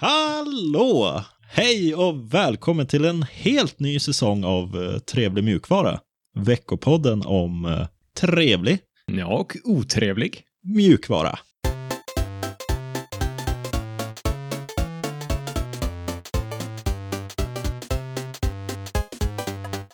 Hallå! Hej och välkommen till en helt ny säsong av eh, Trevlig mjukvara. Veckopodden om eh, trevlig Ja, och otrevlig. mjukvara.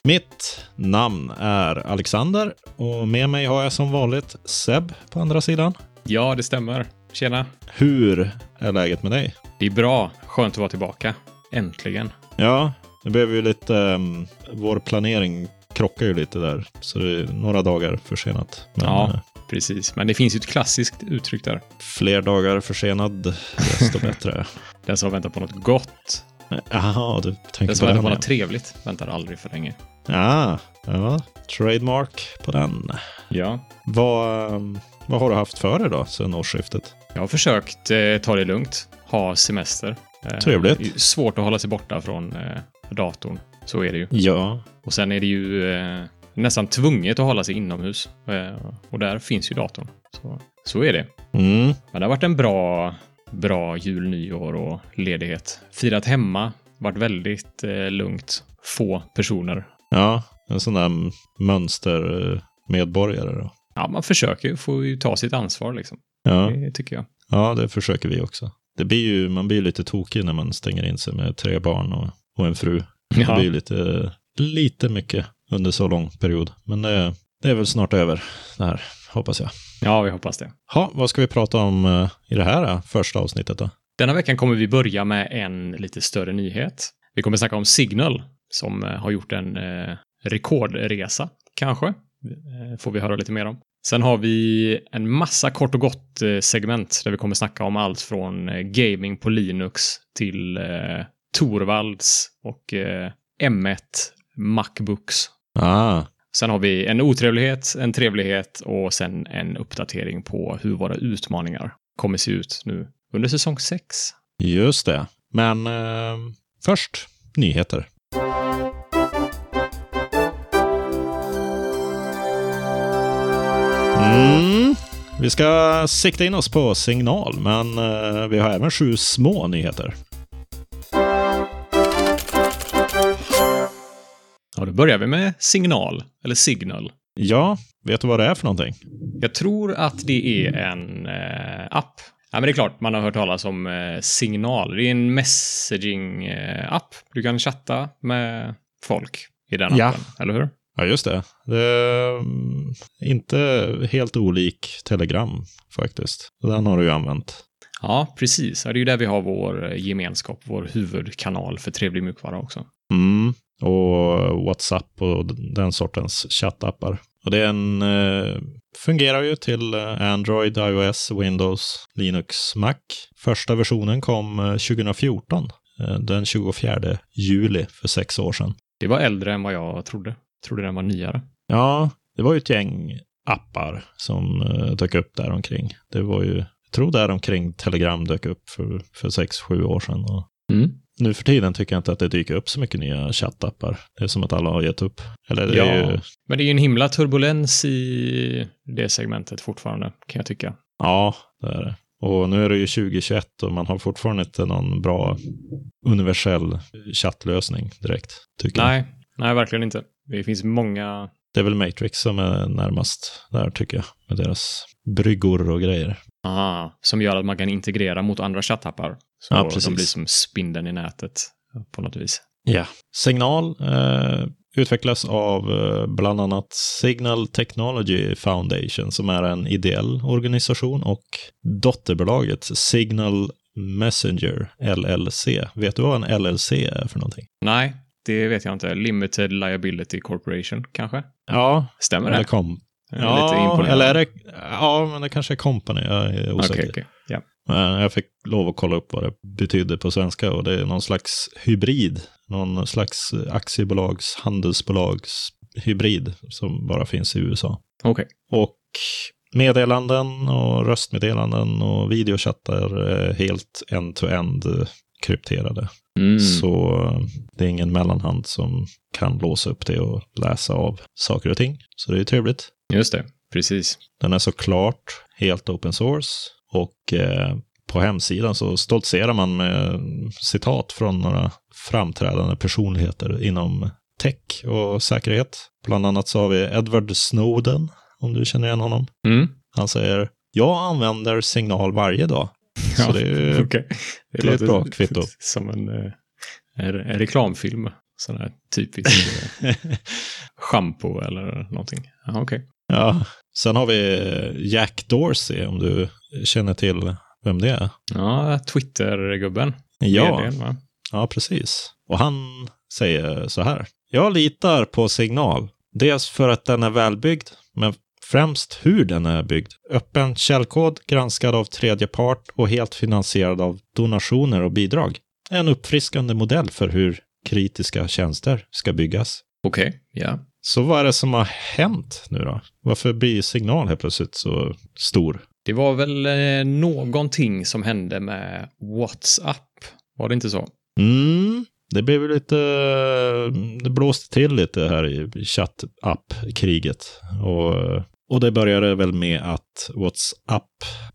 Mitt namn är Alexander och med mig har jag som vanligt Seb på andra sidan. Ja, det stämmer. Tjena. Hur är läget med dig? Det är bra. Skönt att vara tillbaka. Äntligen. Ja, det blev ju lite... Um, vår planering krockar ju lite där, så det är några dagar försenat. Men Ja. eh, Precis. Men det finns ju ett klassiskt uttryck där. fler dagar försenad, desto bättre. Den som väntar på något gott. Jaha, du Den tänker som på väntar den. på något trevligt väntar aldrig för länge. Ja, ja, trademark på den. Ja. Vad, um, vad har du haft för dig då sen årsskiftet? Jag har försökt eh, ta det lugnt. Ha semester. Eh, Trevligt. det är svårt att hålla sig borta från eh, datorn. Så är det ju. Ja, Och sen är det ju eh, nästan tvunget att hålla sig inomhus. Och där finns ju datorn. Så, så är det. mm, Men det har varit en bra, bra jul, nyår och ledighet. Firat hemma, varit väldigt lugnt. Få personer. ja, en sån där mönstermedborgare då. Ja, man försöker ju, får ju ta sitt ansvar liksom. Ja, Det tycker jag. ja, det försöker vi också. Det blir ju, man blir lite tokig när man stänger in sig med tre barn och, och en fru. Det Ja. blir ju lite, lite mycket under så lång period. Men det, det är väl snart över det här, hoppas jag. Ja, vi hoppas det. Ha, vad ska vi prata om eh, i det här eh, första avsnittet då? Denna veckan kommer vi börja med en lite större nyhet. Vi kommer snacka om Signal som eh, har gjort en eh, rekordresa, kanske. Eh, får vi höra lite mer om. Sen har vi en massa kort och gott eh, segment där vi kommer snacka om allt från eh, gaming på Linux till eh, Torvalds och eh, M1 Macbooks. Ah, Sen har vi en otrevlighet, en trevlighet och sen en uppdatering på hur våra utmaningar kommer se ut nu under säsong 6. just det. Men eh, först nyheter. Mm. Vi ska sikta in oss på signal, men eh, vi har även sju små nyheter. Ja, då börjar vi med signal, eller signal. Ja, vet du vad det är för någonting? Jag tror att det är en eh, app. Ja, men det är klart, man har hört talas om eh, Signal. Det är en messaging-app. Du kan chatta med folk i den Ja. appen, eller hur? Ja, just det. Det är mm, inte helt olik Telegram faktiskt. Den har du ju använt. Ja, precis. Det är ju där vi har vår eh, gemenskap, vår huvudkanal för trevlig mjukvara också. Mm. Och WhatsApp och den sortens chattappar. Och det är en, eh, fungerar ju till eh, Android, iOS, Windows, Linux, Mac. Första versionen kom eh, 2014, eh, den 24 juli för sex år sedan. Det var äldre än vad jag trodde. Trodde den var nyare. Ja, det var ju ett gäng appar som eh, dök upp där omkring. Det var ju, jag tror där omkring Telegram dök upp för, för sex, sju år sedan. Och Mm. nu för tiden tycker jag inte att det dyker upp så mycket nya chattappar. Det är som att alla har gett upp. Eller det Ja. är ju, Men det är ju en himla turbulens i det segmentet fortfarande, kan jag tycka. ja, det är det. Och nu är det ju 2021 och man har fortfarande inte någon bra universell chattlösning direkt. Tycker jag. Nej, verkligen inte. Det finns många Det är väl Matrix som är närmast där tycker jag. Med deras bryggor och grejer. Aha, som gör att man kan integrera mot andra chattappar. Så Ja, precis. de blir som spindeln i nätet på något vis. Ja. Signal eh, utvecklas av eh, bland annat Signal Technology Foundation som är en ideell organisation och dotterbolaget Signal Messenger LLC. Vet du vad en LLC är för någonting? Nej, det vet jag inte. Limited Liability Corporation, kanske? Ja, Stämmer eller det? kom. Ja, eller är det... Ja, men det kanske är company. Jag är osäker. Okej, okej. Ja. Men Jag fick lov att kolla upp vad det betydde på svenska och det är någon slags hybrid. Någon slags aktiebolags, handelsbolags hybrid som bara finns i USA. Okej. Och meddelanden och röstmeddelanden och videochattar är helt end-to-end krypterade. Mm. Så det är ingen mellanhand som kan låsa upp det och läsa av saker och ting. Så det är trevligt. Just det, precis. Den är såklart helt open source och eh, på hemsidan så stoltserar man med citat från några framträdande personligheter inom tech och säkerhet. Bland annat så har vi Edward Snowden, om du känner igen honom. Mm. Han säger, jag använder signal varje dag. Så Ja, det är okej. det är ett bra kvitto. Som en, eh, en, en reklamfilm. Sån här typisk eh, shampoo eller någonting. Ja, okej. Ja, sen har vi Jack Dorsey, om du känner till vem det är. Ja, Twitter-gubben. Ja, VDn, ja precis. Och han säger så här. Jag litar på signal. Dels för att den är välbyggd, men främst hur den är byggd. Öppen källkod, granskad av tredje part och helt finansierad av donationer och bidrag. En uppfriskande modell för hur kritiska tjänster ska byggas. Okej, ja. Så vad är det som har hänt nu då? Varför blir signal helt plötsligt så stor? Det var väl eh, någonting som hände med WhatsApp. Var det inte så? Mm, det blev lite, det blåste till lite här i chattapp-kriget. Och, och det började väl med att WhatsApp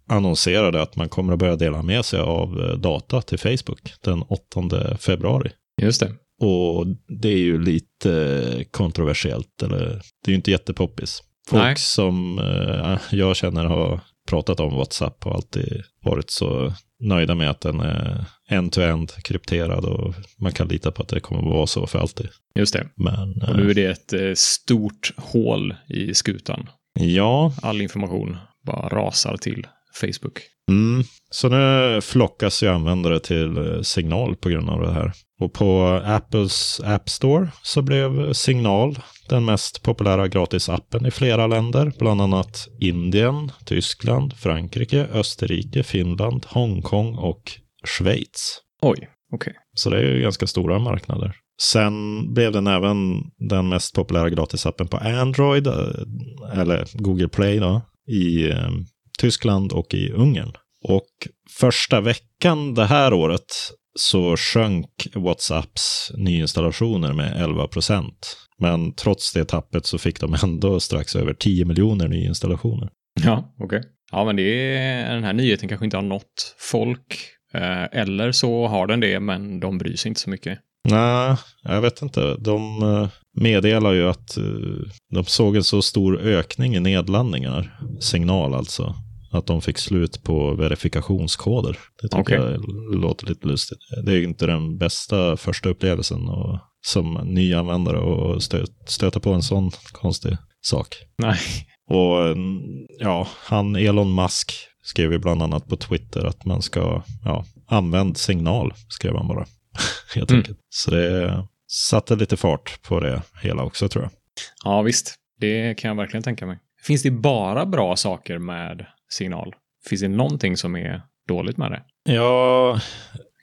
annonserade att man kommer att börja dela med sig av data till Facebook den 8 februari. Just det. Och det är ju lite kontroversiellt, eller det är ju inte jättepoppis. Folk Nej. som eh, jag känner har pratat om WhatsApp har alltid varit så nöjda med att den är end-to-end krypterad och man kan lita på att det kommer att vara så för alltid. Just det. Men Och nu är det ett eh, stort hål i skutan. Ja, All information bara rasar till Facebook. mm, så nu flockas ju användare till eh, Signal på grund av det här. Och på Apples App Store så blev Signal den mest populära gratisappen i flera länder, bland annat Indien, Tyskland, Frankrike, Österrike, Finland, Hongkong och Schweiz. Oj, okej. Så det är ju ganska stora marknader. Sen blev den även den mest populära gratisappen på Android, eh, eller Google Play då, i eh, Tyskland och i Ungern. Och första veckan det här året så sjönk WhatsApps nyinstallationer med 11 procent. Men trots det tappet så fick de ändå strax över 10 miljoner nyinstallationer. Ja, okej. Ja, men det är, den här nyheten kanske inte har nått folk. Eh, eller så har den det, men de bryr sig inte så mycket. Nej, jag vet inte. De eh, meddelar ju att eh, de såg en så stor ökning i nedladdningar, signal alltså, att de fick slut på verifikationskoder. Det tycker Okej. jag låter lite lustigt. Det är ju inte den bästa första upplevelsen och, som ny användare och stö, stöta på en sån konstig sak. Nej. Och mm, ja, han Elon Musk skrev ju bland annat på Twitter att man ska, ja, använd signal, skrev han bara. Helt Mm. enkelt. Så det satte lite fart på det hela också tror jag. Ja, visst. Det kan jag verkligen tänka mig. Finns det bara bra saker med signal? Finns det någonting som är dåligt med det? Ja,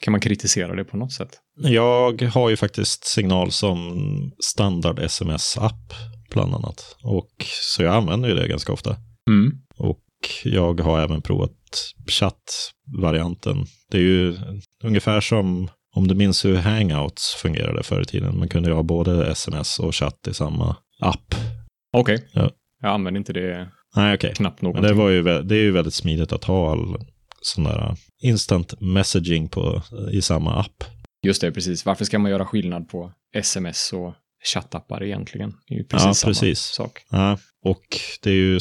Kan man kritisera det på något sätt? jag har ju faktiskt signal som standard sms-app bland annat. Och så jag använder ju det ganska ofta. Mm. Och jag har även provat chattvarianten. Det är ju ungefär som om du minns hur Hangouts fungerade förr i tiden. Man kunde ju ha både sms och chatt i samma app. Okej. Ja. Jag använder inte det Nej, okej. knappt Men någonting. det, var ju, det är ju väldigt smidigt att ha all sån där instant messaging på, i samma app. Just det, precis. Varför ska man göra skillnad på sms och chattappar egentligen? Det är ju precis Ja, samma precis. sak. Ja, och det är ju,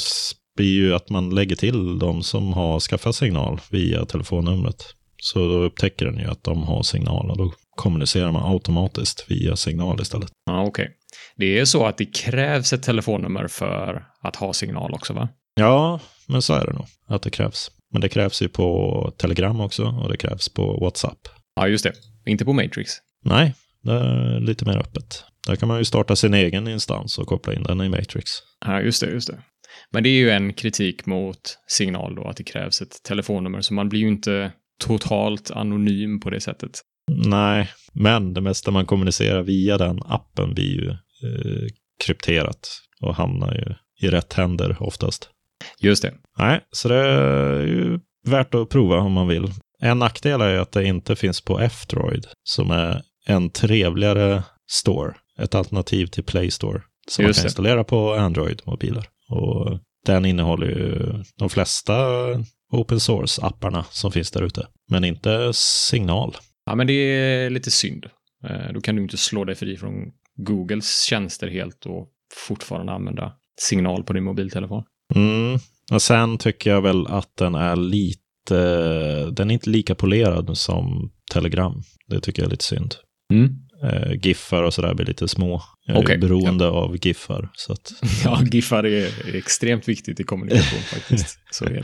blir ju att man lägger till de som har skaffat signal via telefonnumret. Så då upptäcker den ju att de har signal och då kommunicerar man automatiskt via signal istället. Ja, okej. Det är så att det krävs ett telefonnummer för att ha signal också, va? Ja, men så är det nog, att det krävs. Men det krävs ju på Telegram också och det krävs på WhatsApp. Ja, just det. Inte på Matrix. Nej, det är lite mer öppet. Där kan man ju starta sin egen instans och koppla in den i Matrix. Ja, just det, just det. Men det är ju en kritik mot signal då, att det krävs ett telefonnummer, så man blir ju inte totalt anonym på det sättet. Nej, men det mesta man kommunicerar via den appen blir ju eh, krypterat och hamnar ju i rätt händer oftast. Just det. Nej, så det är ju värt att prova om man vill. En nackdel är att det inte finns på F-Droid, som är en trevligare store. Ett alternativ till Play Store, som man Just kan det. installera på Android-mobiler. Och den innehåller ju de flesta open source-apparna som finns där ute. Men inte signal. Ja, men det är lite synd. Eh, Då kan du inte slå dig fri från Googles tjänster helt och fortfarande använda signal på din mobiltelefon. Mm. Och sen tycker jag väl att den är lite, den är inte lika polerad som Telegram. Det tycker jag är lite synd. Mm. Eh, giffar och sådär blir lite små. Jag är beroende av giffar. Så att, Ja, giffar är är extremt viktigt i kommunikation faktiskt. Så är det.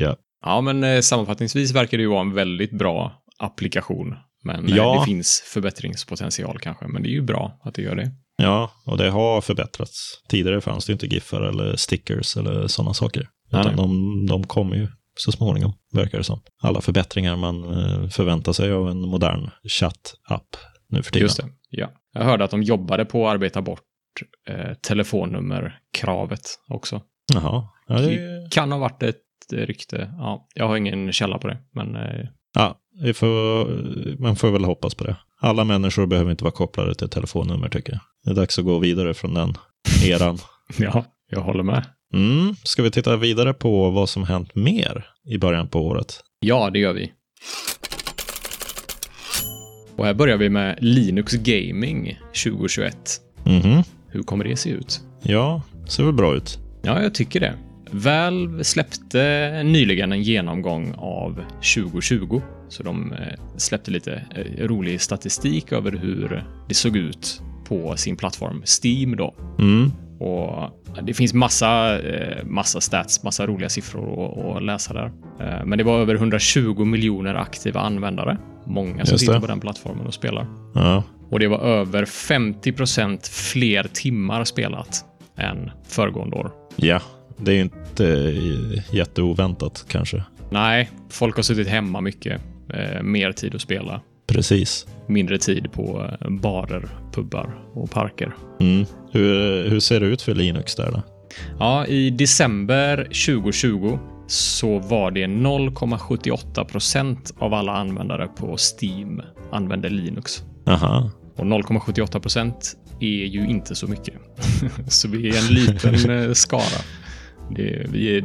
Ja. Ja, men eh, sammanfattningsvis verkar det ju vara en väldigt bra applikation. Men eh, Ja. det finns förbättringspotential kanske. Men det är ju bra att det gör det. ja, och det har förbättrats. Tidigare fanns det inte giffar eller stickers eller sådana saker. Utan nej. de, de kommer ju så småningom, verkar det som. Alla förbättringar man eh, förväntar sig av en modern chatt-app nu för tiden. Just det. Ja. Jag hörde att de jobbade på att arbeta bort eh, telefonnummerkravet också. Jaha. Ja, det, Kan ha varit ett rykte. Ja, jag har ingen källa på det. Men eh, ja får, man får väl hoppas på det. Alla människor behöver inte vara kopplade till telefonnummer tycker jag. Det är dags att gå vidare från den eran. ja, jag håller med. Mm. Ska vi titta vidare på vad som hänt mer i början på året? Ja, det gör vi. Och här börjar vi med Linux Gaming 2021. Mhm. Hur kommer det se ut? Ja, ser väl bra ut. Ja, jag tycker det. Valve släppte nyligen en genomgång av 2020. Så de eh, släppte lite eh, rolig statistik över hur det såg ut på sin plattform Steam då. Mm. Och det finns massa, eh, massa stats, massa roliga siffror att, läsa där. Men det var över 120 miljoner aktiva användare. Många som sitter på den plattformen och spelar. Ja. Och det var över 50 procent fler timmar spelat än föregående år. ja, det är ju inte eh, jätteoväntat kanske. Nej, folk har suttit hemma mycket. Eh, mer tid att spela. Precis. Mindre tid på eh, barer, pubbar och parker. Mm. Hur, hur ser det ut för Linux där då? Ja, i december 2020 så var det 0,78 procent av alla användare på Steam använde Linux. Aha. Och 0,78 procent är ju inte så mycket. så vi är en liten skara. Det, vi är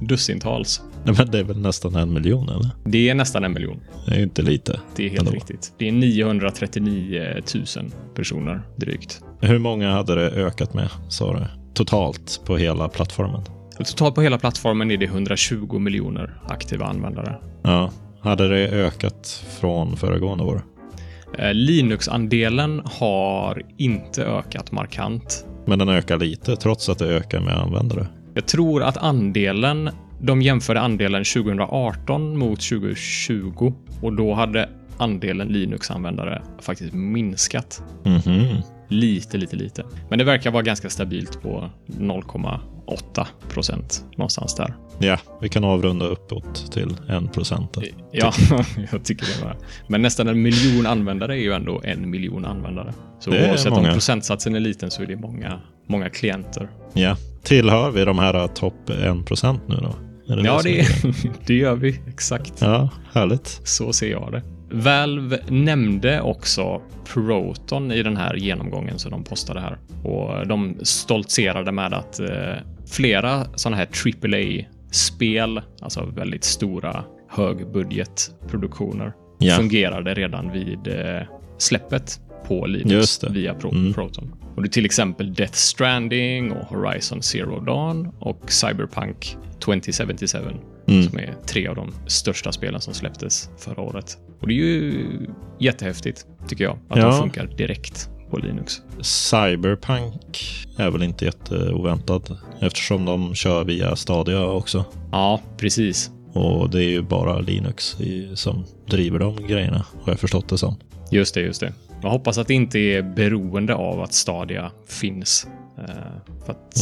dussintals. Nej, men det är väl nästan en miljon eller? Det är nästan en miljon. Det är ju inte lite. Det är helt Ändå. riktigt. Det är 939 000 personer drygt. Hur många hade det ökat med, sa du? Totalt på hela plattformen? Totalt på hela plattformen är det 120 miljoner aktiva användare. Ja. Hade det ökat från föregående år? Eh, Linux-andelen har inte ökat markant. Men den ökar lite, trots att det ökar med användare. Jag tror att andelen, de jämförde andelen 2018 mot 2020 och då hade andelen Linux-användare faktiskt minskat. Mhm. Lite, lite, lite. Men det verkar vara ganska stabilt på 0,8 procent någonstans där. Ja, vi kan avrunda uppåt till en procent. då. Ja, jag tycker det var. Men nästan en miljon användare är ju ändå en miljon användare. Så Det oavsett många. om procentsatsen är liten så är det många, många klienter. Ja. Tillhör vi de här topp 1 procent nu då? Är Ja, det, är- det gör vi. Exakt. Ja, härligt. Så ser jag det. Valve nämnde också Proton i den här genomgången som de postade här. Och de stoltserade med att eh, flera sådana här AAA-spel, alltså väldigt stora högbudgetproduktioner, Ja. fungerade redan vid eh, släppet på Linux via Pro- Mm. Proton. Och det är till exempel Death Stranding och Horizon Zero Dawn och Cyberpunk 2077 Mm. som är tre av de största spelen som släpptes förra året. Och det är ju jättehäftigt, tycker jag, att Ja. de funkar direkt på Linux. Cyberpunk är väl inte jätteoväntat eftersom de kör via Stadia också. Ja, precis. Och det är ju bara Linux i, som driver de grejerna, har jag förstått det som. Just det, just det. Jag hoppas att det inte är beroende av att Stadia finns.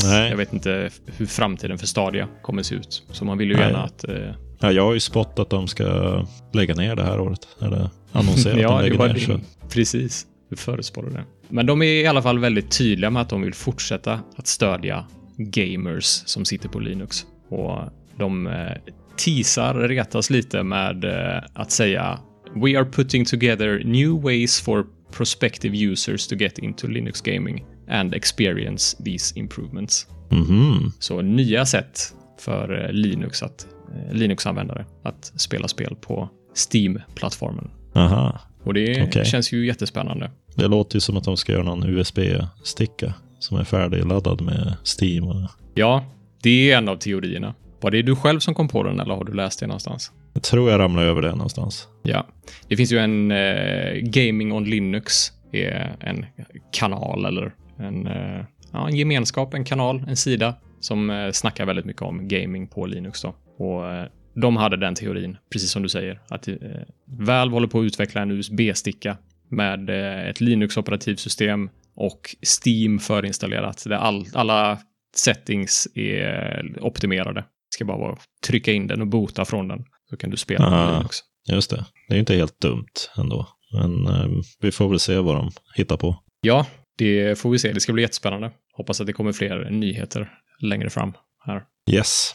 Nej. jag vet inte hur framtiden för Stadia kommer se ut. Så man vill ju Nej. gärna att... eh, Ja, jag har ju spått att de ska lägga ner det här året. Eller annonsera ja, att de lägger ner. Det. Precis. Du förespår det. Men de är i alla fall väldigt tydliga med att de vill fortsätta att stödja gamers som sitter på Linux. Och de eh, teasar, retas lite med eh, att säga We are putting together new ways for prospective users to get into Linux gaming and experience these improvements. Mhm. Så nya sätt för eh, Linux att Linux-användare att spela spel på Steam-plattformen. Aha. Och det Okej. känns ju jättespännande. Det låter ju som att de ska göra någon USB-sticka som är färdigladdad med Steam. Och Ja, det är en av teorierna. Var det du själv som kom på den eller har du läst det någonstans? jag tror jag ramlade över det någonstans. Ja, det finns ju en eh, Gaming on Linux, är en kanal eller en, eh, ja, en gemenskap, en kanal, en sida som eh, snackar väldigt mycket om gaming på Linux. Då. Och eh, de hade den teorin, precis som du säger, att eh, Valve håller på att utveckla en USB-sticka med eh, ett Linux-operativsystem och Steam förinstallerat. Där all, alla settings är optimerade. Det ska bara vara trycka in den och bota från den, så kan du spela på Ah. Linux. Just det. Det är inte helt dumt ändå. Men eh, vi får väl se vad de hittar på. Ja, det får vi se. Det ska bli jättespännande. Hoppas att det kommer fler nyheter längre fram här. Yes.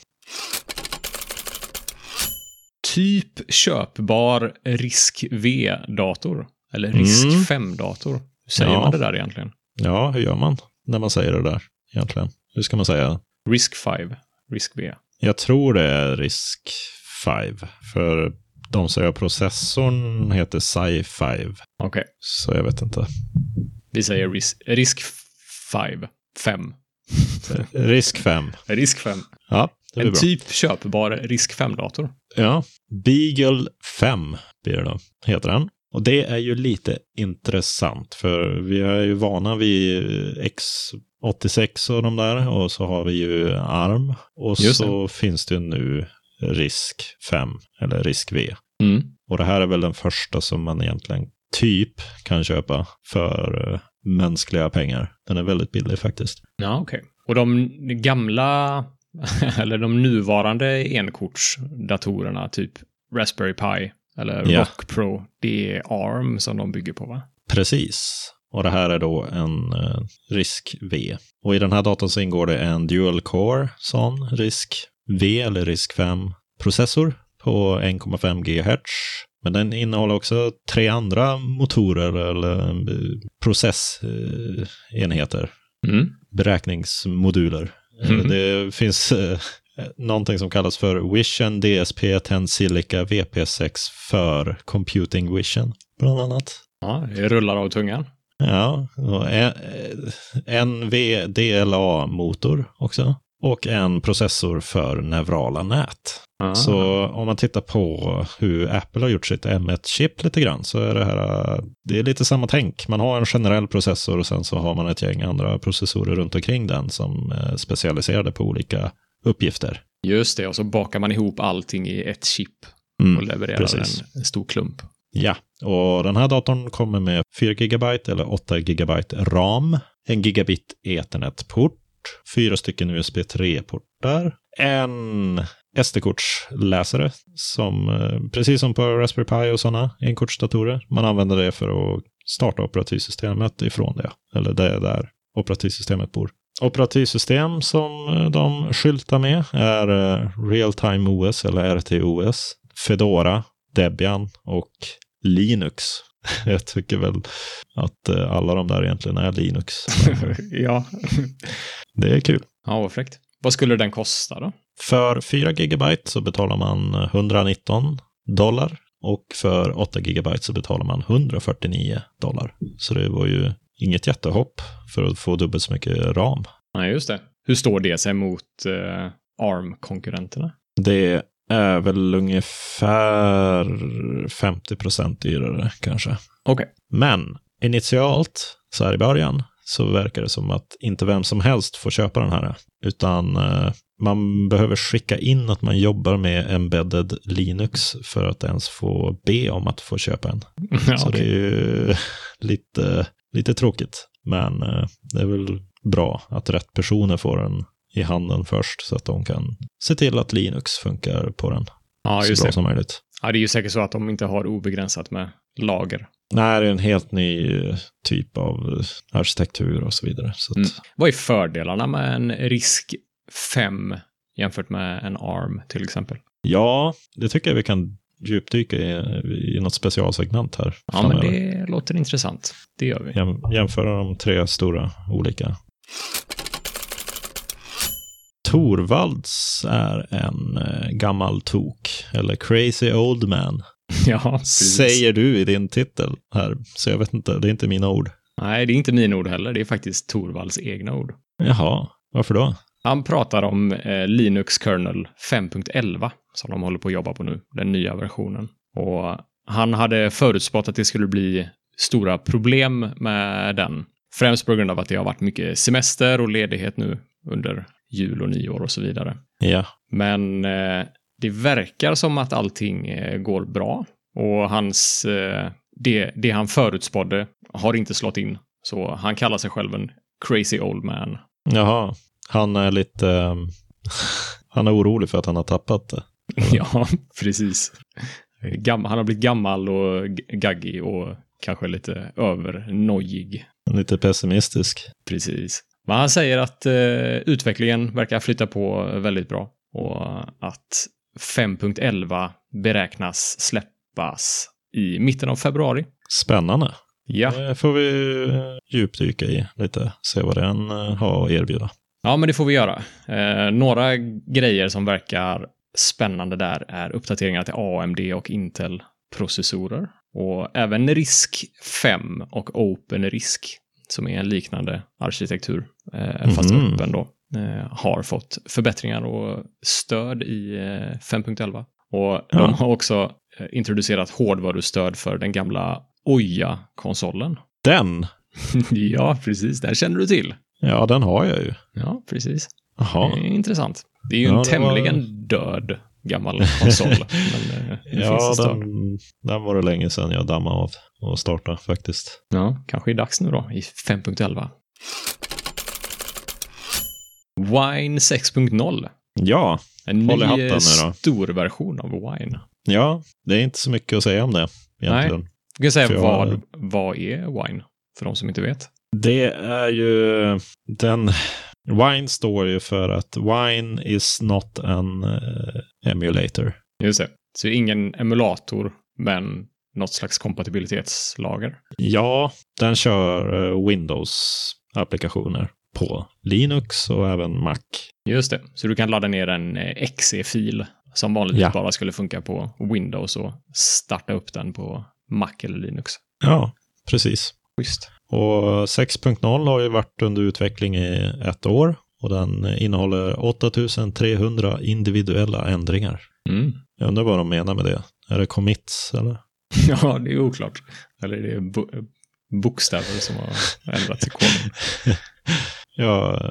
Typ köpbar RISC-V-dator. Eller Mm. RISC-5-dator. Hur säger Ja. man det där egentligen? Ja, hur gör man när man säger det där egentligen? Hur ska man säga? RISC-5. RISC-V. Jag tror det är Risk 5. För de säger att processorn heter Sci-5. Okej, Så jag vet inte. vi säger RISC- RISC-5. 5. Risk 5. RISC-5. Ja, det blir En bra. typ köpbar RISC-5-dator. Ja, Beagle 5 blir det då, heter den. Och det är ju lite intressant, för vi är ju vana vid X86 och de där, och så har vi ju ARM, och Just så finns det ju nu RISC 5, eller RISC V. Mm. Och det här är väl den första som man egentligen typ kan köpa för eh, mänskliga pengar. Den är väldigt billig faktiskt. Ja, okej. Och de gamla, eller de nuvarande enkortsdatorerna, typ Raspberry Pi eller Ja. Rock Pro, det är ARM som de bygger på, va? Precis. Och det här är då en eh, RISC V. Och i den här datorn så ingår det en dual core sån RISC V eller RISC 5 processor på 1,5 GHz. Men den innehåller också tre andra motorer eller eh, processenheter, Mm. beräkningsmoduler. Eh, Mhm. Det finns eh, någonting som kallas för Vision DSP 10 Silica VP6 för Computing Vision, bland annat. Ja, det rullar av tungan. Ja, och en- en VDLA-motor också. Och en processor för neurala nät. Ah. Så om man tittar på hur Apple har gjort sitt M1-chip lite grann så är det här, det är lite samma tänk. Man har en generell processor och sen så har man ett gäng andra processorer runt omkring den som är specialiserade på olika uppgifter. Just det, och så bakar man ihop allting i ett chip och Mm, levererar precis. en, en stor klump. Ja, och den här datorn kommer med 4 GB eller 8 GB RAM, en gigabit Ethernet-port, fyra stycken USB 3-portar, en SD-kortsläsare som, eh, precis som på Raspberry Pi och sådana enkortsdatorer, man använder det för att starta operativsystemet ifrån det, eller det är där operativsystemet bor. Operativsystem som eh, de skyltar med är eh, Real-Time OS eller RTOS, Fedora, Debian och Linux. Jag tycker väl att eh, alla de där egentligen är Linux. ja. Det är kul. ja, vad fräckt. Vad skulle den kosta då? För 4 GB så betalar man 119 dollar och för 8 GB så betalar man 149 dollar. Så det var ju inget jättehopp för att få dubbelt så mycket ram. Ja, just det. Hur står det sig mot eh, ARM-konkurrenterna? Det är väl ungefär 50 procent dyrare kanske. Okej. Men initialt, så här i början, så verkar det som att inte vem som helst får köpa den här. Utan eh, man behöver skicka in att man jobbar med embedded Linux för att ens få be om att få köpa en. Ja, Så det okej. är ju lite, lite tråkigt. Men eh, det är väl bra att rätt personer får den i handen först så att de kan se till att Linux funkar på den ja, så bra det. som möjligt. Ja, det är ju säkert så att de inte har obegränsat med lager. Nej, det är en helt ny eh, typ av eh, arkitektur och så vidare. Så att, Mm. Vad är fördelarna med en RISC 5 jämfört med en ARM till exempel? Ja, det tycker jag vi kan djupdyka i, i något specialsegment här. Ja, men framöver. det låter intressant. Det gör vi. Jäm, jämföra de tre stora olika. Torvalds är en eh, gammal tok, eller crazy old man. Ja, precis. Säger du i din titel här, så jag vet inte, det är inte mina ord. Nej, det är inte mina ord heller. Det är faktiskt Torvalds egna ord. Jaha, varför då? Han pratar om eh, Linux kernel 5.11 som de håller på att jobba på nu, den nya versionen. Och han hade förutspått att det skulle bli stora problem med den. Främst på grund av att det har varit mycket semester och ledighet nu under jul och nyår och så vidare. Ja, Men eh, det verkar som att allting eh, går bra och hans, eh, det, det han förutspådde har inte slått in. Så han kallar sig själv en crazy old man. jaha. Han är lite... ehm, han är orolig för att han har tappat det. ja, precis. Gam, han har blivit gammal och gaggig och kanske lite övernojig. Lite pessimistisk. Precis. Men han säger att eh, utvecklingen verkar flytta på väldigt bra och att 5.11 beräknas släppas i mitten av februari. Spännande. Ja. Det får vi eh, djupdyka i lite. Se vad den eh, har att erbjuda. ja, men det får vi göra. Eh, några grejer som verkar spännande där är uppdateringar till AMD och Intel-processorer och även RISC 5 och OpenRISC som är en liknande arkitektur, eh, fast Mhm. öppen då, eh, har fått förbättringar och stöd i eh, 5.11. Och Ja. de har också eh, introducerat hårdvarustöd för den gamla Oja-konsolen. Den? ja, precis. Den känner du till. Ja, den har jag ju. Ja, precis. Jaha. Det är intressant. Det är ju Ja, en det var- tämligen död gammal konsol. men eh, Ja, den, den var det länge sedan jag dammade av och startade faktiskt. Ja, kanske är dags nu då i 5.11. Wine 6.0. Ja, En Håll i ny hatten eh, nu då. stor version av Wine. ja, det är inte så mycket att säga om det egentligen. Du kan säga För jag- vad, vad är Wine? För de som inte vet. Det är ju den... Wine står ju för att wine is not an eh, emulator. Just det. Så ingen emulator, men något slags kompatibilitetslager. Ja, den kör eh, Windows-applikationer på Linux och även Mac. Just det. Så du kan ladda ner en eh, exe-fil som vanligtvis Ja. bara skulle funka på Windows och starta upp den på Mac eller Linux. Ja, precis. Schysst. Och 6.0 har ju varit under utveckling i ett år och den innehåller 8300 individuella ändringar. Mm. Jag undrar vad de menar med det. Är det commits eller? Ja, det är oklart. Eller är det bo bokstäver som har ändrats i koden? Ja,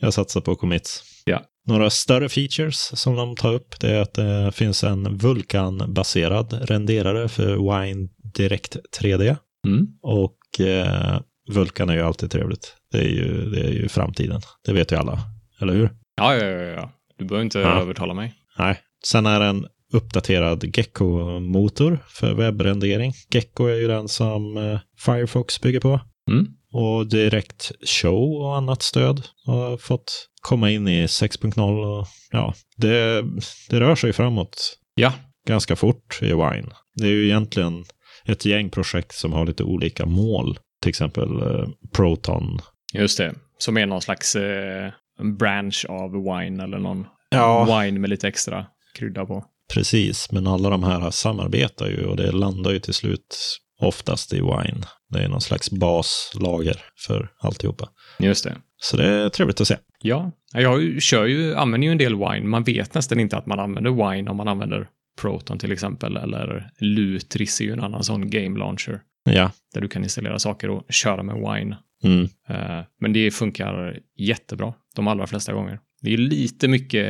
jag satsar på commits. Ja. Några större features som de tar upp det är att det finns en Vulkan-baserad renderare för Wine Direct 3D. Mm. Och eh, Vulkan är ju alltid trevligt. Det är ju, det är ju framtiden. Det vet ju alla, eller hur? Ja, ja, ja, ja. Du behöver inte Ja. övertala mig. Nej. Sen är det en uppdaterad Gecko-motor för webbrendering. Gecko är ju den som eh, Firefox bygger på. Mm. Och direkt show och annat stöd har fått komma in i 6.0. Och, ja, det, det rör sig framåt Ja, ganska fort i Wine. Det är ju egentligen ett gäng projekt som har lite olika mål. Till exempel eh, Proton. just det. Som är någon slags eh, branch av wine eller någon Ja, wine med lite extra krydda på. precis. Men alla de här samarbetar ju och det landar ju till slut oftast i Wine. Det är någon slags baslager för alltihopa. Just det. Så det är trevligt att se. Ja, jag kör ju, använder ju en del wine. Man vet nästan inte att man använder wine om man använder Proton till exempel. Eller Lutris är ju en annan sån game launcher. Ja. Där du kan installera saker och köra med wine. Mm. Eh, Men det funkar jättebra de allra flesta gånger. Det är lite mycket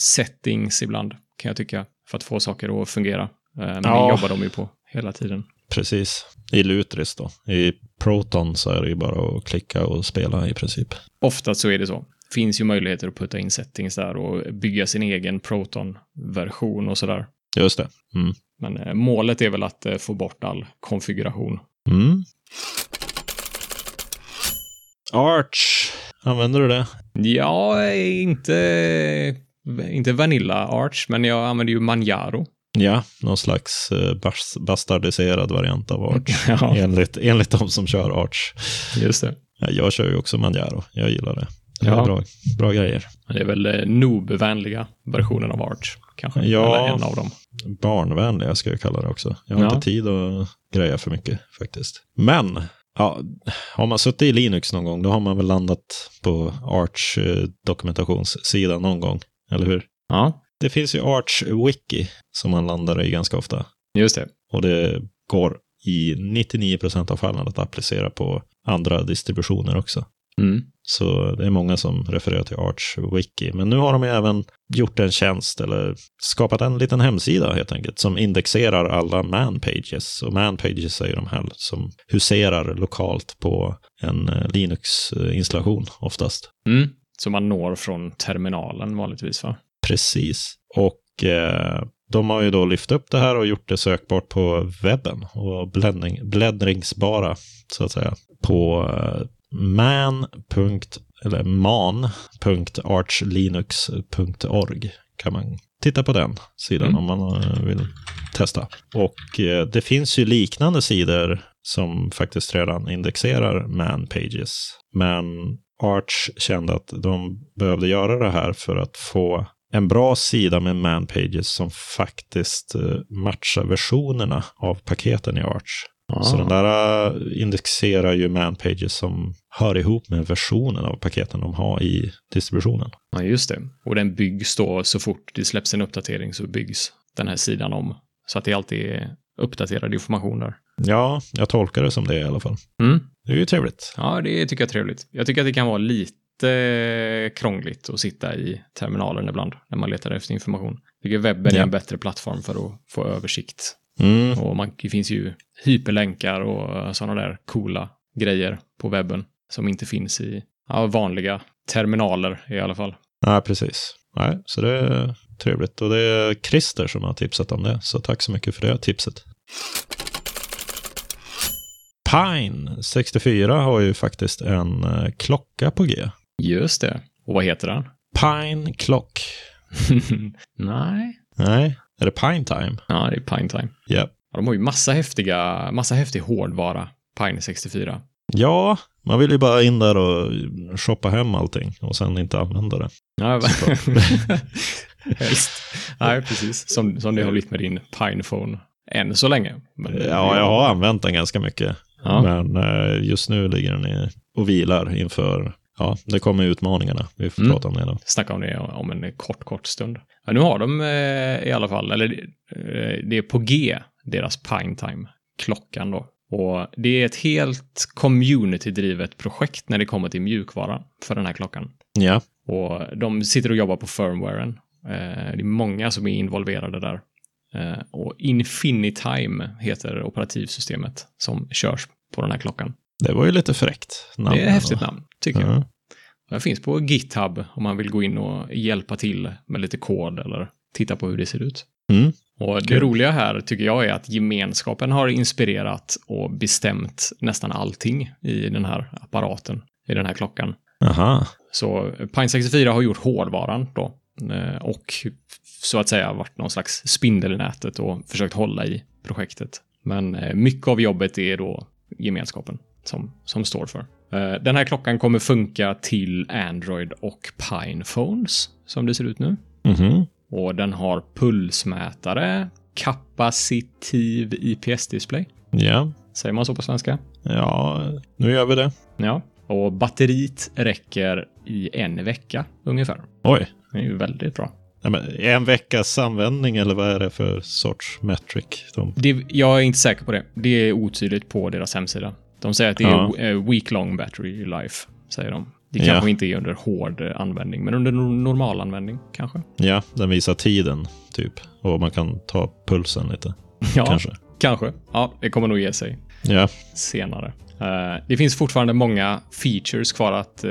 settings ibland kan jag tycka för att få saker att fungera. Eh, Men det Ja. jobbar de ju på hela tiden. Precis. I Lutris då. I Proton så är det ju bara att klicka och spela i princip. Oftast så är det så. Finns ju möjligheter att putta in settings där och bygga sin egen Proton-version och sådär. Just det. Mm. Men eh, målet är väl att eh, få bort all konfiguration. Mm. Arch. Använder du det? Ja, inte, inte Vanilla Arch, men jag använder ju Manjaro. Ja, någon slags eh, bas bastardiserad variant av Arch. Ja, enligt, enligt de som kör Arch. just det. Ja, jag kör ju också Manjaro. Jag gillar det. Ja. bra, bra grejer. Det är väl eh, noob-vänliga versionen av Arch, kanske. Ja. Eller en av dem. Barnvänliga ska jag kalla det också. Jag har Ja. inte tid att greja för mycket faktiskt. Men, ja, har man suttit i Linux någon gång, då har man väl landat på Arch eh, någon gång, eller hur? Ja, Det finns ju Arch Wiki som man landar i ganska ofta. just det. Och det går i 99% av fallen att applicera på andra distributioner också. Mm. Så det är många som refererar till Arch Wiki. Men nu har de ju även gjort en tjänst, eller skapat en liten hemsida helt enkelt, som indexerar alla man-pages. Och man-pages är ju de här som huserar lokalt på en eh, Linux-installation oftast. Mm. Så man når från terminalen vanligtvis, va? Precis. Och eh, de har ju då lyft upp det här och gjort det sökbart på webben och bläddring, bläddringsbara, så att säga, på eh, man. eller man.archlinux.org kan man titta på den sidan Mm. om man vill testa. Och eh, det finns ju liknande sidor som faktiskt redan indexerar man-pages. Men Arch kände att de behövde göra det här för att få en bra sida med man-pages som faktiskt eh, matchar versionerna av paketen i Arch. Så den där eh, indexerar ju man-pages som hör ihop med versionen av paketen de har i distributionen. Ja, just det. Och den byggs då så fort det släpps en uppdatering så byggs den här sidan om. Så att det alltid är uppdaterad information där. Ja, jag tolkar det som det i alla fall. Mm. Det är ju trevligt. Ja, det tycker jag är trevligt. Jag tycker att det kan vara lite krångligt att sitta i terminalen ibland när man letar efter information. Jag tycker webben är Ja. en bättre plattform för att få översikt. Mm. Och man, det finns ju hyperlänkar och sådana där coola grejer på webben som inte finns i ja, vanliga terminaler i alla fall. Ja, precis. Nej, så det är trevligt. Och det är Christer som har tipsat om det, så tack så mycket för det tipset. Pine 64 har ju faktiskt en eh, klocka på G. Just det. Och vad heter den? Pine Clock. Nej. Nej, är det Pine Time? Ja, det är Pine Time. Ja. Ja, de har ju massa häftiga, massa häftig hårdvara, Pine 64. Ja, man vill ju bara in där och shoppa hem allting och sen inte använda det. Ja, helst. Nej, precis. Som, som det har blivit med din Pinephone än så länge. Men, Ja, jag har använt den ganska mycket. Ja. Men eh, just nu ligger den i och vilar inför, ja, det kommer utmaningarna. Vi får Mm. prata om det då. Snacka om det om en kort, kort stund. Ja, nu har de eh, i alla fall, eller eh, det är på G, deras Pine Time-klockan då. Och det är ett helt community-drivet projekt när det kommer till mjukvaran för den här klockan. Ja, Och de sitter och jobbar på firmwaren. Eh, det är många som är involverade där. Eh, och Infinitime heter operativsystemet som körs på den här klockan. det var ju lite fräckt. namn det är ett häftigt namn, tycker jag. Det finns på GitHub om man vill gå in och hjälpa till med lite kod eller titta på hur det ser ut. Mm. Och det Kul. roliga här tycker jag är att gemenskapen har inspirerat och bestämt nästan allting i den här apparaten, i den här klockan. Aha. Så Pine 64 har gjort hårdvaran då eh, och så att säga varit någon slags spindel i nätet och försökt hålla i projektet. Men eh, mycket av jobbet är då gemenskapen som, som står för. Eh, Den här klockan kommer funka till Android och Pine-phones som det ser ut nu. Mhm. Och den har pulsmätare, kapacitiv IPS-display. Ja. Säger man så på svenska? ja, nu gör vi det. Ja. Och batteriet räcker i en vecka ungefär. Oj. Det är ju väldigt bra. Nej, men en veckas användning eller vad är det för sorts metric? De... Det, jag är inte säker på det. Det är otydligt på deras hemsida. De säger att det Ja. är eh, week long battery life, säger de. Det Ja. kanske inte är under hård eh, användning, men under no- normal användning kanske. Ja, den visar tiden typ. Och man kan ta pulsen lite. Ja, Kanske. kanske. Ja, det kommer nog ge sig Ja. senare. Eh, det finns fortfarande många features kvar att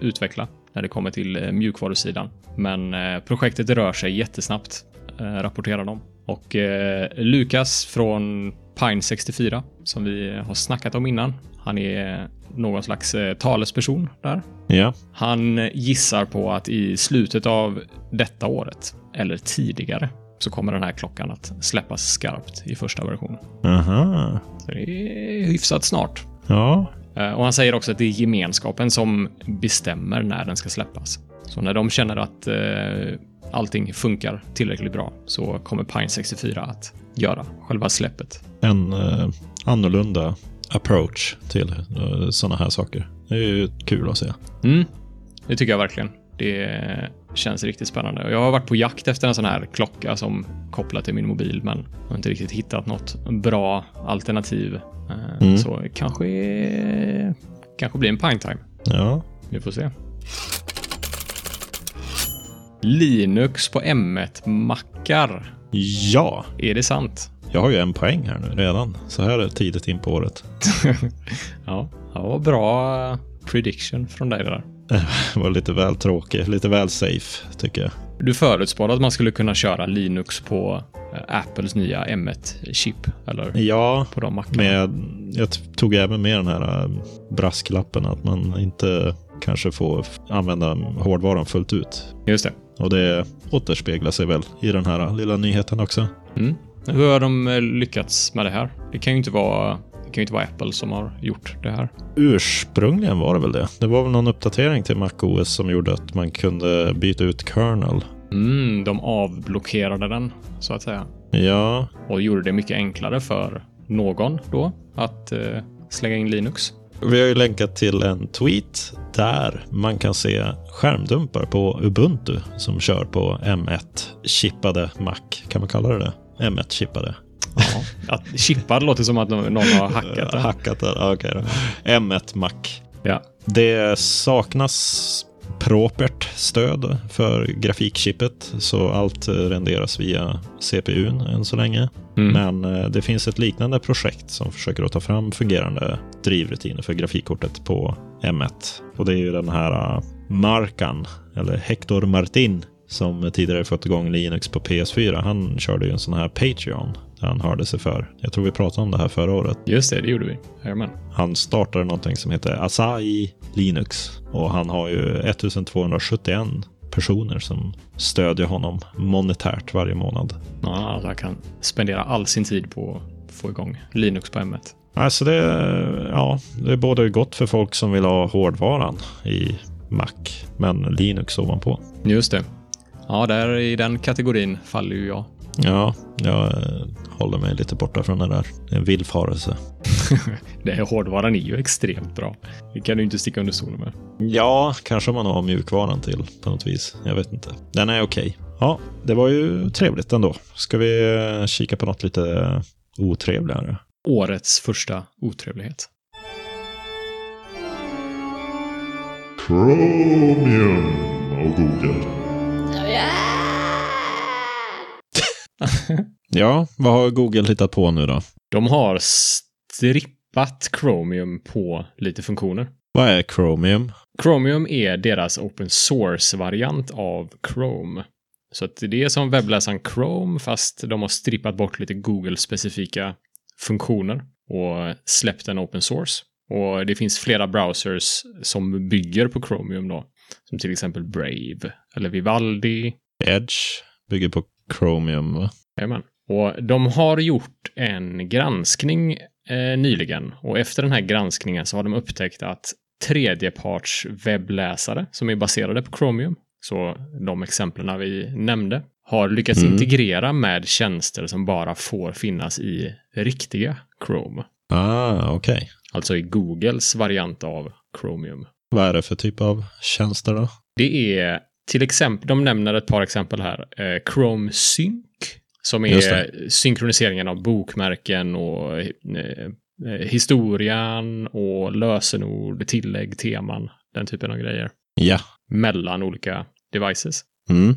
utveckla när det kommer till uh, mjukvarusidan. Men projektet rör sig jättesnabbt, rapporterar de. Och Lukas från Pine 64, som vi har snackat om innan, han är någon slags eh, talesperson där. Ja. Han gissar på att i slutet av detta året, eller tidigare, så kommer den här klockan att släppas skarpt i första version. Aha. Så det är hyfsat snart. Ja. Eh, Och han säger också att det är gemenskapen som bestämmer när den ska släppas. Så när de känner att eh, allting funkar tillräckligt bra så kommer Pine 64 att göra själva släppet. En eh, annorlunda approach till eh, sådana här saker. Det är ju kul att se. Mm, det tycker jag verkligen. Det känns riktigt spännande. Jag har varit på jakt efter en sån här klocka som kopplar till min mobil, men har inte riktigt hittat något bra alternativ. Eh, Mm. Så kanske, kanske blir en Pine Time. Ja, Vi får se. Linux på M1-mackar. Ja. Är det sant? Jag har ju en poäng här nu redan. Så här tidigt in på året. Ja, det var bra prediction från dig det där. Det var lite väl tråkig, lite väl safe tycker jag. Du förutspådde att man skulle kunna köra Linux på eh, Apples nya M1-chip, eller Ja, på de mackarna. med, jag t- tog även med den här äh, brasklappen att man inte kanske får f- använda hårdvaran fullt ut. Just det. Och det återspeglar sig väl i den här lilla nyheten också. Mm. Hur har de eh, lyckats med det här? Det kan ju inte vara, det kan ju inte vara Apple som har gjort det här. Ursprungligen var det väl det. Det var väl någon uppdatering till MacOS som gjorde att man kunde byta ut kernel. Mm, de avblockerade den, så att säga. Ja, Och gjorde det mycket enklare för någon då att eh, slänga in Linux. Vi har ju länkat till en tweet där man kan se skärmdumpar på Ubuntu som kör på M1-chippade Mac. Kan man kalla det det? M1-chippade. Ja. Att chippad låter som att någon har hackat det. Hackat det, okej då. M1 Mac. Ja. Det saknas propert stöd för grafikchippet, så allt eh, renderas via CPUn än så länge. Mm. Men eh, det finns ett liknande projekt som försöker att ta fram fungerande drivrutiner för grafikkortet på M1. Och det är ju den här eh, Markan, eller Hector Martin, som tidigare fått igång Linux på PS4. Han körde ju en sån här Patreon där han hörde sig för. Jag tror vi pratade om det här förra året. Just det, det gjorde vi. Jajamän. Han startade någonting som heter Asahi Linux och han har ju 1271 personer som stödjer honom monetärt varje månad. Ja, han kan spendera all sin tid på att få igång Linux på M1. Alltså det, ja, det är både gott för folk som vill ha hårdvaran i Mac, men Linux ovanpå. Just det. Ja, där i den kategorin faller ju jag. Ja, jag eh, håller mig lite borta från det där. Det är en villfarelse. Det här hårdvaran är ju extremt bra. Det kan du inte sticka under stolen med. Ja, kanske man har mjukvaran till på något vis. Jag vet inte. Den är okej. Ja, det var ju trevligt ändå. Ska vi eh, kika på något lite eh, otrevligare? Årets första otrevlighet. Chromium och Google. Ja, vad har Google hittat på nu då? De har strippat Chromium på lite funktioner. Vad är Chromium? Chromium är deras open source-variant av Chrome. Så att det är som webbläsaren Chrome fast de har strippat bort lite Google-specifika funktioner och släppt den open source. Och det finns flera browsers som bygger på Chromium då. Som till exempel Brave eller Vivaldi. Edge bygger på Chromium, va? Jajamän. Och de har gjort en granskning eh, nyligen och efter den här granskningen så har de upptäckt att tredjeparts webbläsare som är baserade på Chromium, så de exemplen vi nämnde, har lyckats Mm. integrera med tjänster som bara får finnas i riktiga Chrome. Ah, okej. Alltså i Googles variant av Chromium. Vad är det för typ av tjänster då? Det är till exempel, de nämner ett par exempel här. Eh, Chrome Sync, som är synkroniseringen av bokmärken och eh, eh, historien och lösenord, tillägg, teman, den typen av grejer. Ja. Mellan olika devices. Mm.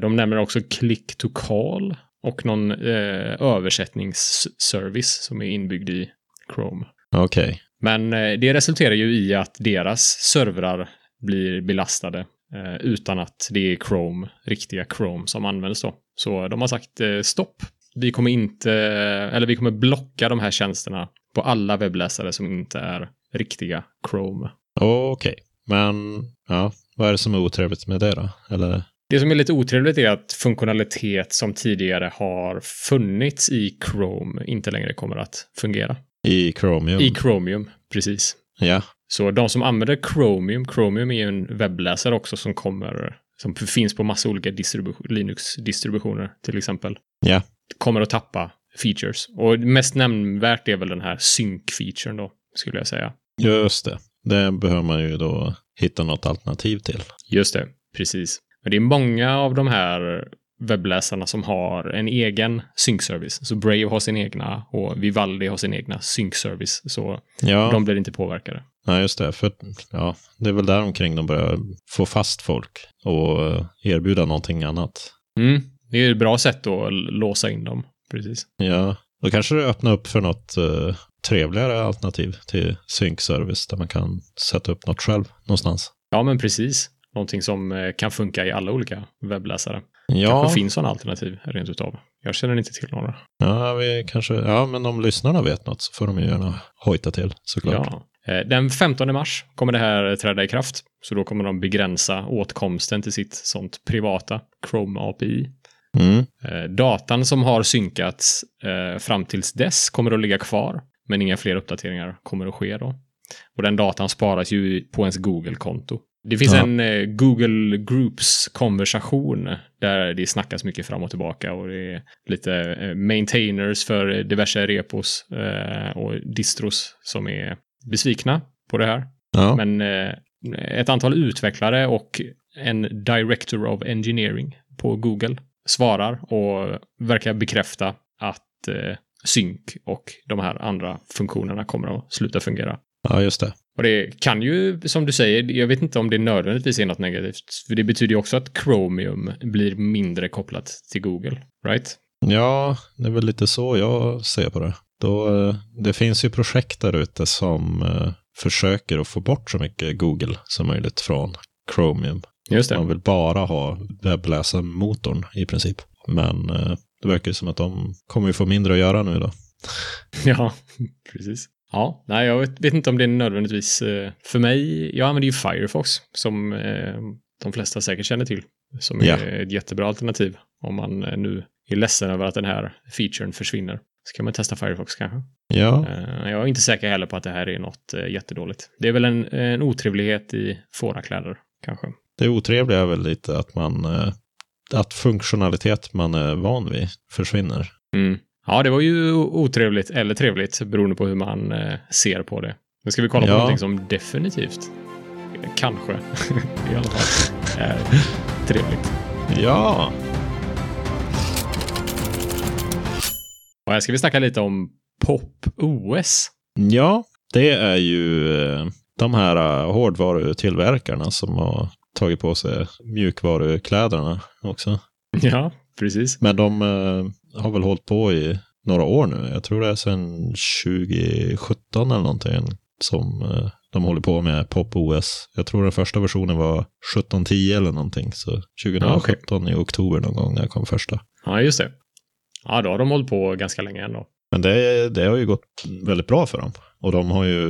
De nämner också click to call och någon eh, översättningsservice som är inbyggd i Chrome. Okej. Men eh, det resulterar ju i att deras servrar blir belastade eh, utan att det är Chrome, riktiga Chrome som används då. Så de har sagt eh, stopp. Vi kommer inte, eller vi kommer blocka de här tjänsterna på alla webbläsare som inte är riktiga Chrome. Okej. Men, ja, vad är det som är otrevligt med det då? Eller? Det som är lite otrevligt är att funktionalitet som tidigare har funnits i Chrome inte längre kommer att fungera. I Chromium? I Chromium, precis. Ja, Så de som använder Chromium, Chromium är ju en webbläsare också som kommer, som finns på massa olika distribu- Linux-distributioner till exempel. Ja. Kommer att tappa features. Och mest nämnvärt är väl den här sync-featuren då, skulle jag säga. just det. Det behöver man ju då hitta något alternativ till. Just det, precis. Men det är många av de här webbläsarna som har en egen sync-service. Så Brave har sin egna och Vivaldi har sin egna sync-service. Så Ja, de blir inte påverkade. ja just det. För ja, det är väl där omkring de börjar få fast folk och eh, erbjuda någonting annat. Mm, det är ett bra sätt att låsa in dem. Precis. Ja, då kanske det öppnar upp för något eh, trevligare alternativ till sync-service där man kan sätta upp något själv någonstans. Ja, men precis. Någonting som eh, kan funka i alla olika webbläsare. Ja, Kanske finns sådana alternativ rent utav. Jag känner inte till några. ja, vi kanske, ja, men om lyssnarna vet något så får de ju gärna hojta till såklart. Ja. Eh, Den 15 mars kommer det här träda i kraft. Så då kommer de begränsa åtkomsten till sitt sånt privata Chrome API. Mm. Eh, Datan som har synkats eh, fram tills dess kommer att ligga kvar, men inga fler uppdateringar kommer att ske då. Och den datan sparas ju på ens Google-konto. Det finns Ja. en eh, Google Groups-konversation där det snackas mycket fram och tillbaka och det är lite eh, maintainers för diverse repos eh, och distros som är besvikna på det här. Ja. Men eh, ett antal utvecklare och en director of engineering på Google svarar och verkar bekräfta att synk och de här andra funktionerna kommer att sluta fungera. Ja, just det. Och det kan ju, som du säger, jag vet inte om det nödvändigtvis är något negativt. För det betyder ju också att Chromium blir mindre kopplat till Google, right? Ja, det är väl lite så jag ser på det. Då, eh, det finns ju projekt där ute som eh, försöker att få bort så mycket Google som möjligt från Chromium. Just det. Man vill bara ha webbläsarmotorn i princip. Men eh, det verkar ju som att de kommer ju få mindre att göra nu då. Ja, precis. Ja, nej, jag vet, vet inte om det är nödvändigtvis eh, för mig. Jag använder ju Firefox som eh, de flesta säkert känner till. Som är Ja. ett jättebra alternativ om man eh, nu är ledsen över att den här featuren försvinner. Så kan man testa Firefox kanske. Ja, jag är inte säker heller på att det här är något jättedåligt. Det är väl en, en otrevlighet i fårakläder kanske. det otrevliga är väl lite att man att funktionalitet man är van vid försvinner. Mm. Ja, det var ju otrevligt eller trevligt beroende på hur man eh, ser på det. Nu ska vi kolla på Ja. någonting som definitivt, kanske i alla fall, är trevligt. Ja, Och här ska vi snacka lite om Pop OS. ja, det är ju eh, de här eh, hårdvarutillverkarna som har tagit på sig mjukvarukläderna också. Ja, precis. Men de har väl hållit på i några år nu. Jag tror det är sedan 2017 eller någonting som eh, de håller på med Pop OS. Jag tror den första versionen var 1710 eller någonting. Så 2017 i oktober någon gång när kom första. Ja, just det. Ja, då har de hållit på ganska länge ändå. Men det, det har ju gått väldigt bra för dem. Och de har ju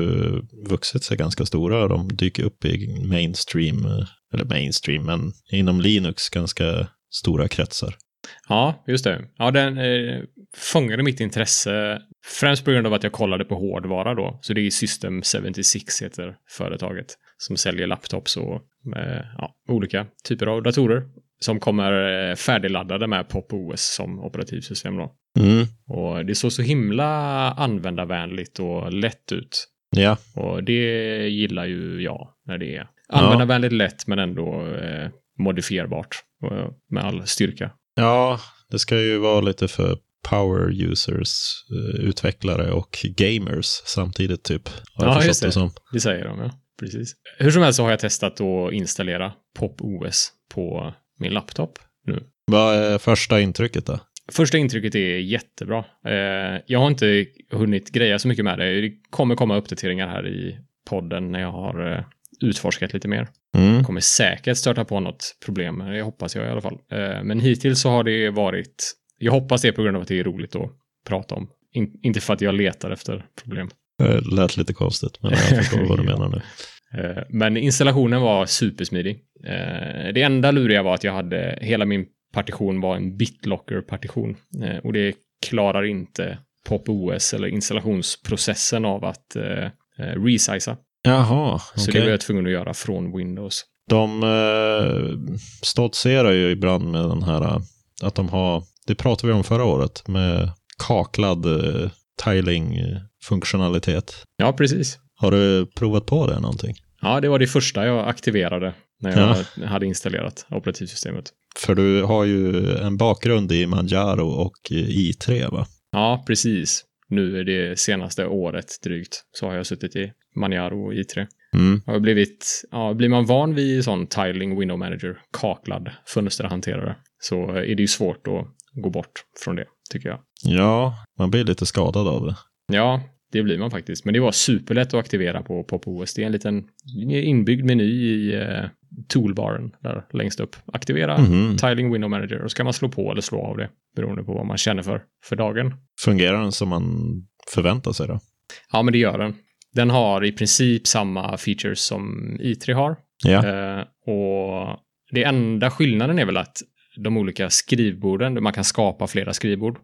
vuxit sig ganska stora. De dyker upp i mainstream, eh, eller mainstream, men inom Linux ganska stora kretsar. Ja, just det. Ja, den eh, fångade mitt intresse främst på grund av att jag kollade på hårdvara då. Så det är System 76 heter företaget som säljer laptops och eh, ja, olika typer av datorer som kommer eh, färdigladdade med Pop OS som operativsystem då. Mm. Och det såg så himla användarvänligt och lätt ut. Ja, Och det gillar ju jag när det är användarvänligt lätt men ändå eh, modifierbart med all styrka. Ja, det ska ju vara lite för power users, eh, utvecklare och gamers samtidigt typ. Har jag Ja, just det. som. Det säger de, ja. Precis. Hur som helst så har jag testat att installera Pop OS på min laptop nu. Vad är första intrycket då? Första intrycket är jättebra. Eh, jag har inte hunnit greja så mycket med det. Det kommer komma uppdateringar här i podden när jag har eh, utforskat lite mer. Mm. Kommer säkert stöta på något problem, det hoppas jag i alla fall. Eh, men hittills så har det varit, jag hoppas det på grund av att det är roligt att prata om. In, inte för att jag letar efter problem. Det lät lite konstigt, men jag förstår vad du menar nu. Eh, Men installationen var supersmidig. Eh, Det enda luriga var att jag hade, hela min partition var en BitLocker-partition. Eh, Och det klarar inte Pop OS eller installationsprocessen av att eh, eh, resiza. Jaha, Så okej. det var jag tvungen att göra från Windows. De eh, stoltserar ju ibland med den här, eh, att de har, det pratade vi om förra året, med kaklad eh, tiling-funktionalitet. Ja, precis. Har du provat på det någonting? Ja, det var det första jag aktiverade när jag hade installerat operativsystemet. För du har ju en bakgrund i Manjaro och i i3 va? Ja, precis. Nu är det senaste året drygt så har jag suttit i Manjaro och i3. Mm. Jag har blivit, ja, blir man van vid sån tiling window manager, kaklad fönsterhanterare, så är det ju svårt att gå bort från det, tycker jag. Ja, man blir lite skadad av det. Ja, det blir man faktiskt. Men det var superlätt att aktivera på PopOS. Det är en liten inbyggd meny i eh, toolbaren där längst upp. Aktivera Mhm. Tiling Window Manager och så kan man slå på eller slå av det beroende på vad man känner för för dagen. Fungerar den som man förväntar sig då? Ja, men det gör den. Den har i princip samma features som i3 har. Ja. Eh, och det enda skillnaden är väl att de olika skrivborden, man kan skapa flera skrivbord.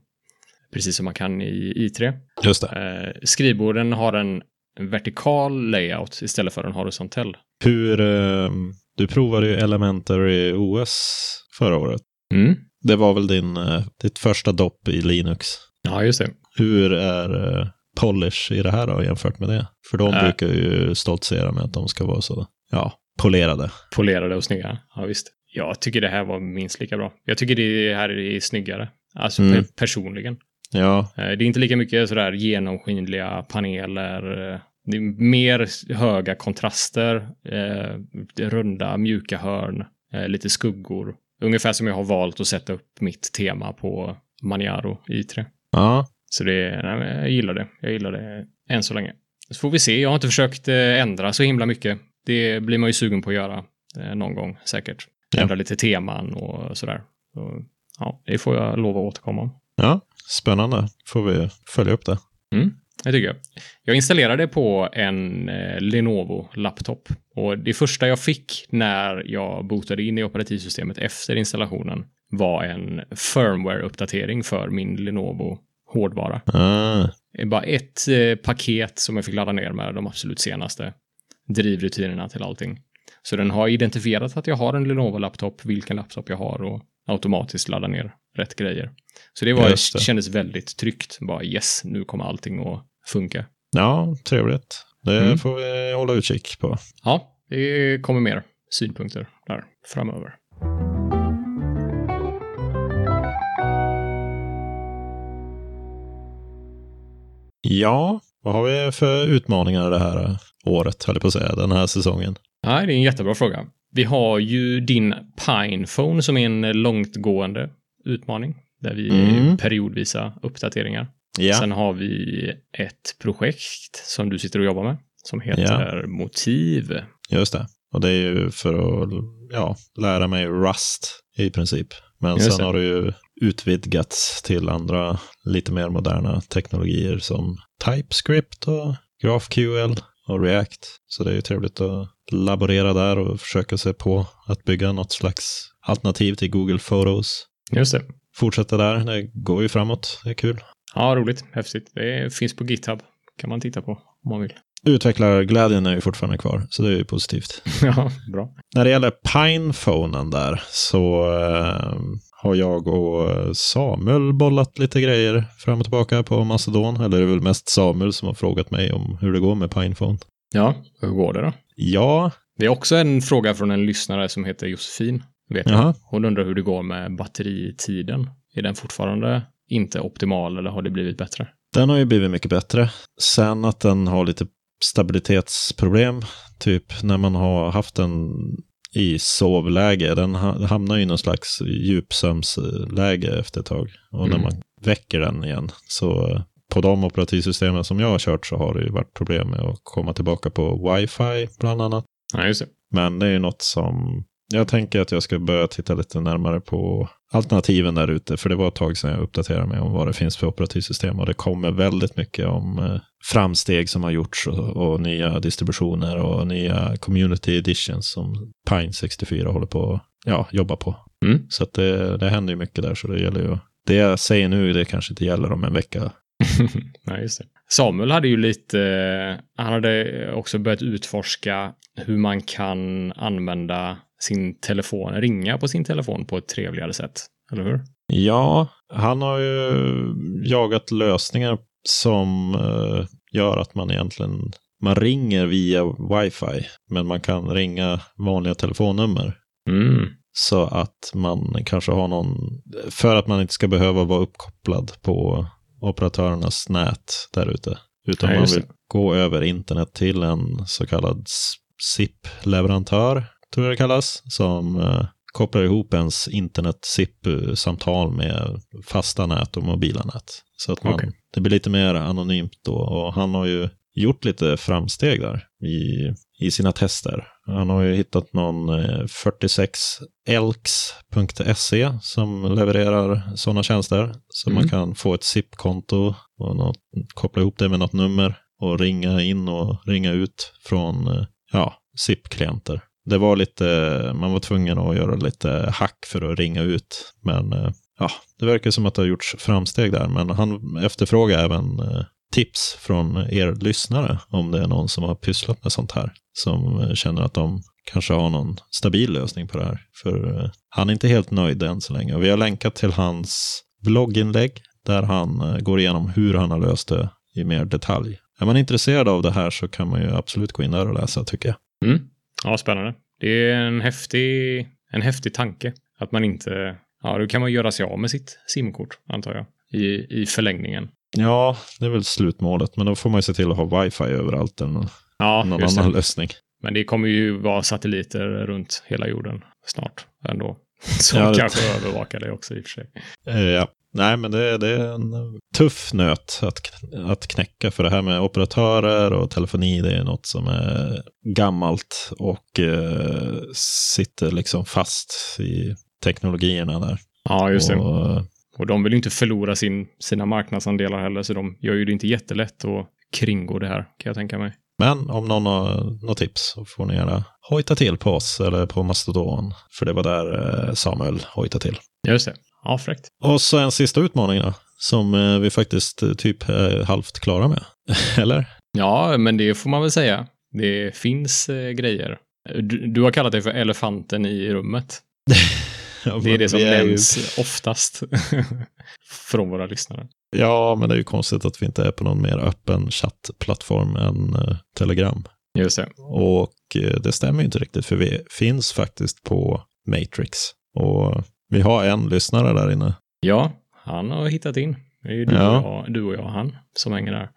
Precis som man kan i i3. Just det. Eh, skrivborden har en vertikal layout istället för en horisontell. Hur, eh, du provade ju Elementary OS förra året. Mm. Det var väl din, eh, ditt första dopp i Linux. Ja, just det. Hur är eh, Polish i det här då jämfört med det? För de Äh. brukar ju stoltsera med att de ska vara så, ja, polerade. Polerade och snygga. Ja, visst. Jag tycker det här var minst lika bra. Jag tycker det här är snyggare. Alltså Mm. pe- personligen. Ja, Eh, Det är inte lika mycket sådär genomskinliga paneler. eh, Det är mer höga kontraster, eh, runda, mjuka hörn, lite skuggor. Ungefär som jag har valt att sätta upp mitt tema på Maniaro i3. ja, Så det, nej, jag gillar det. Jag gillar det än så länge. Så får vi se. Jag har inte försökt ändra så himla mycket. Det blir man ju sugen på att göra någon gång säkert. Ja. Ändra lite teman och sådär. Så, ja, det får jag lova att återkomma om. Ja, spännande. Får vi följa upp det. Det tycker jag. Jag installerade på en eh, Lenovo-laptop. Och det första jag fick när jag bootade in i operativsystemet efter installationen var en firmware-uppdatering för min Lenovo hårdvara. Ah, bara ett eh, paket som jag fick ladda ner med de absolut senaste drivrutinerna till allting. Så den har identifierat att jag har en Lenovo-laptop, vilken laptop jag har och automatiskt ladda ner rätt grejer. Så det, var, det. kändes väldigt tryggt. Bara yes, nu kommer allting att funka. ja, trevligt. Det Mm. får vi hålla utkik på. Ja, det kommer mer synpunkter där framöver. Ja, vad har vi för utmaningar det här året, höll jag på att säga, den här säsongen? Nej, det är en jättebra fråga. Vi har ju din Pinephone som är en långtgående utmaning där vi Mm. periodvisa uppdateringar. Ja, Sen har vi ett projekt som du sitter och jobbar med som heter Motiv. just det. Och det är ju för att ja, lära mig Rust i princip. Men Just sen det. har det ju utvidgats till andra lite mer moderna teknologier som TypeScript och GraphQL och React. Så det är ju trevligt att laborera där och försöka sig på att bygga något slags alternativ till Google Photos. Just det. Fortsätta där, det går ju framåt, det är kul. Ja, roligt. Häftigt. Det finns på GitHub. kan man titta på om man vill. Utvecklarglädjen är ju fortfarande kvar, så det är ju positivt. ja, bra. När det gäller Pinephonen där så eh, har jag och Samuel bollat lite grejer fram och tillbaka på Macedon. Eller det är väl mest Samuel som har frågat mig om hur det går med Pinephone. Ja, hur går det då? Ja, Det är också en fråga från en lyssnare som heter Josefin. Vet jag. Hon undrar hur det går med batteritiden. Är den fortfarande inte optimal eller har det blivit bättre? den har ju blivit mycket bättre. Sen att den har lite stabilitetsproblem, typ när man har haft den i sovläge. Den ha- hamnar i någon slags djupsömnsläge efter ett tag. Och när Mm. man väcker den igen. Så på de operativsystemen som jag har kört så har det ju varit problem med att komma tillbaka på wifi bland annat. Ja. Men det är ju något som jag tänker att jag ska börja titta lite närmare på alternativen där ute. För det var ett tag sedan jag uppdaterade mig om vad det finns för operativsystem. Och det kommer väldigt mycket om eh, framsteg som har gjorts och, och nya distributioner och nya community editions som Pine 64 håller på att ja, jobba på. Mm. Så det, det händer ju mycket där. Så det gäller ju det jag säger nu, det kanske inte gäller om en vecka. Nej, just det. Samuel hade ju lite, han hade också börjat utforska hur man kan använda sin telefon, ringa på sin telefon på ett trevligare sätt. Eller hur? Ja, han har ju jagat lösningar som uh, gör att man egentligen man ringer via wifi, men man kan ringa vanliga telefonnummer. Mm. Så att man kanske har någon, för att man inte ska behöva vara uppkopplad på operatörernas nät där ute. Utan Ja, man vill gå över internet till en så kallad SIP-leverantör, tror jag det kallas, som eh, kopplar ihop ens internet-SIP-samtal med fasta nät och mobila nät. Så att man, Okej. det blir lite mer anonymt då. Och han har ju gjort lite framsteg där i, i sina tester. Han har ju hittat någon eh, 46elks.se E som levererar sådana tjänster. Så Mm. man kan få ett SIP-konto och något, koppla ihop det med något nummer och ringa in och ringa ut från eh, ja, SIP-klienter. Det var lite, man var tvungen att göra lite hack för att ringa ut. Men eh, ja, det verkar som att det har gjorts framsteg där. Men han efterfrågar även eh, tips från er lyssnare om det är någon som har pysslat med sånt här. Som eh, känner att de kanske har någon stabil lösning på det här. För han är inte helt nöjd än så länge. Och vi har länkat till hans blogginlägg där han går igenom hur han har löst det i mer detalj. Är man intresserad av det här så kan man ju absolut gå in där och läsa tycker jag. Mm. Ja, spännande. Det är en häftig, en häftig tanke. Att man inte, ja, då kan man göra sig av med sitt simkort, antar jag, i, i förlängningen. Ja, det är väl slutmålet, men då får man ju se till att ha wifi överallt eller någon, Ja, någon annan det. lösning. Men det kommer ju vara satelliter runt hela jorden snart ändå. Som Ja, det- kanske övervakar det också i och för sig. Eh, ja. Nej, men det, det är en tuff nöt att, att knäcka. För det här med operatörer och telefoni, det är något som är gammalt och eh, sitter liksom fast i teknologierna där. Ja, just det. Och, Och de vill ju inte förlora sin, sina marknadsandelar heller, så de gör ju det inte jättelätt att kringgå det här, kan jag tänka mig. men om någon har något tips så får ni gärna hojta till på oss eller på Mastodon. För det var där eh, Samuel hojtade till. Just det. Ja, fräckt. Och så en sista utmaning då, som eh, vi faktiskt eh, typ är halvt klara med. eller? Ja, men det får man väl säga. Det finns eh, grejer. Du, du har kallat det för elefanten i rummet. Det är det som är ju- nämns oftast från våra lyssnare. Ja, men det är ju konstigt att vi inte är på någon mer öppen chattplattform än eh, Telegram. Just det. Och eh, det stämmer ju inte riktigt, för vi finns faktiskt på Matrix. Och vi har en lyssnare där inne. Ja, han har hittat in. Det är ju du, Ja. och, jag, du och jag han som hänger där.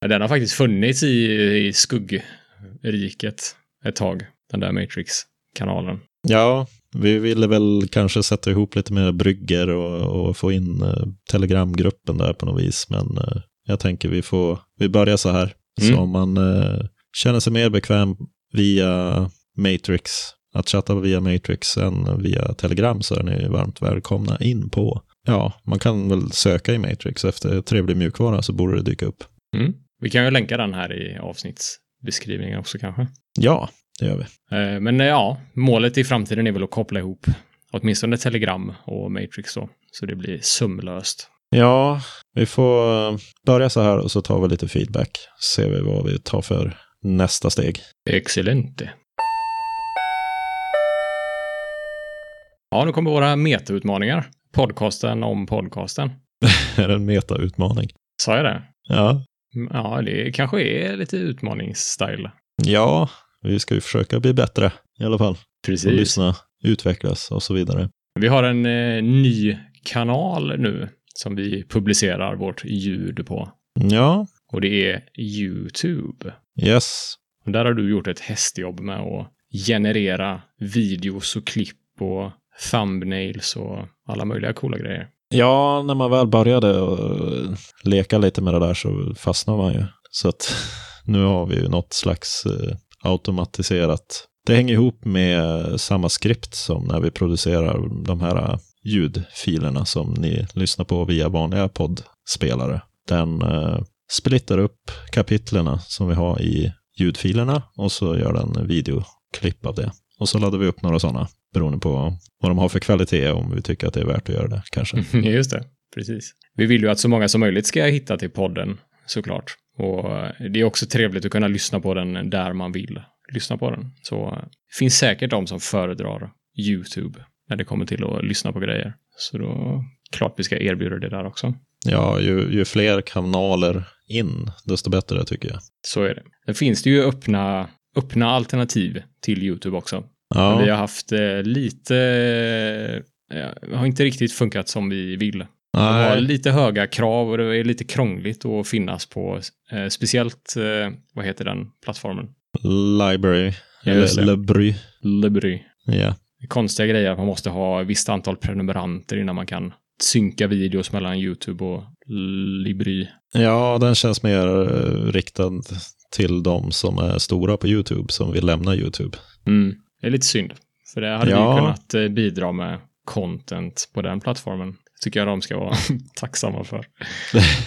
Den har faktiskt funnits i, i skuggriket ett tag, den där Matrix-kanalen. ja, vi ville väl kanske sätta ihop lite mer brygger och, och få in eh, Telegramgruppen där på något vis. Men eh, jag tänker vi får, vi börjar så här. Mm. Så om man eh, känner sig mer bekväm via Matrix, att chatta via Matrix än via Telegram så är ni varmt välkomna in på. Ja, man kan väl söka i Matrix efter trevlig mjukvara så borde det dyka upp. Mm. Vi kan ju länka den här i avsnittsbeskrivningen också kanske. Ja, det gör vi. Eh, Men eh, ja, målet i framtiden är väl att koppla ihop åtminstone Telegram och Matrix då, så det blir sömlöst. Ja, vi får börja så här och så tar vi lite feedback. Ser vi vad vi tar för nästa steg. Excellente. Ja, nu kommer våra metautmaningar. Podcasten om podcasten. är det en meta-utmaning? Sa jag det? Ja. Mm, Ja, det kanske är lite utmaningsstyle. ja, vi ska ju försöka bli bättre i alla fall. Och Precis. lyssna, utvecklas och så vidare. Vi har en eh, ny kanal nu som vi publicerar vårt ljud på. Ja, Och det är YouTube. yes. Och där har du gjort ett hästjobb med att generera videos och klipp och thumbnails och alla möjliga coola grejer. Ja, när man väl började leka lite med det där så fastnade man ju. Så att nu har vi ju något slags eh, automatiserat. Det hänger ihop med samma skript som när vi producerar de här eh, ljudfilerna som ni lyssnar på via vanliga poddspelare. Den eh, splittar upp kapitlerna som vi har i ljudfilerna och så gör den videoklipp av det. Och så laddar vi upp några sådana beroende på vad de har för kvalitet om vi tycker att det är värt att göra det kanske. Just det. precis. Vi vill ju att så många som möjligt ska hitta till podden, såklart. Och det är också trevligt att kunna lyssna på den där man vill lyssna på den. Så det finns säkert de som föredrar YouTube när det kommer till att lyssna på grejer. Så då klart vi ska erbjuda det där också. Ja, ju, ju fler kanaler in, desto bättre tycker jag. Så är det. Sen finns det ju öppna, öppna alternativ till YouTube också. Ja, Vi har haft eh, lite, eh, har inte riktigt funkat som vi vill. Det har nej, lite höga krav och det är lite krångligt att finnas på, eh, speciellt, eh, vad heter den plattformen? Library, eller. Lebry. Libry. Ja. Konstiga grejer man måste ha ett visst antal prenumeranter innan man kan synka videos mellan YouTube och Libry. ja, den känns mer eh, riktad till de som är stora på YouTube, som vill lämna YouTube. Mm. Det är lite synd, för det hade Ja. vi kunnat eh, bidra med content på den plattformen. tycker jag de ska vara tacksamma för.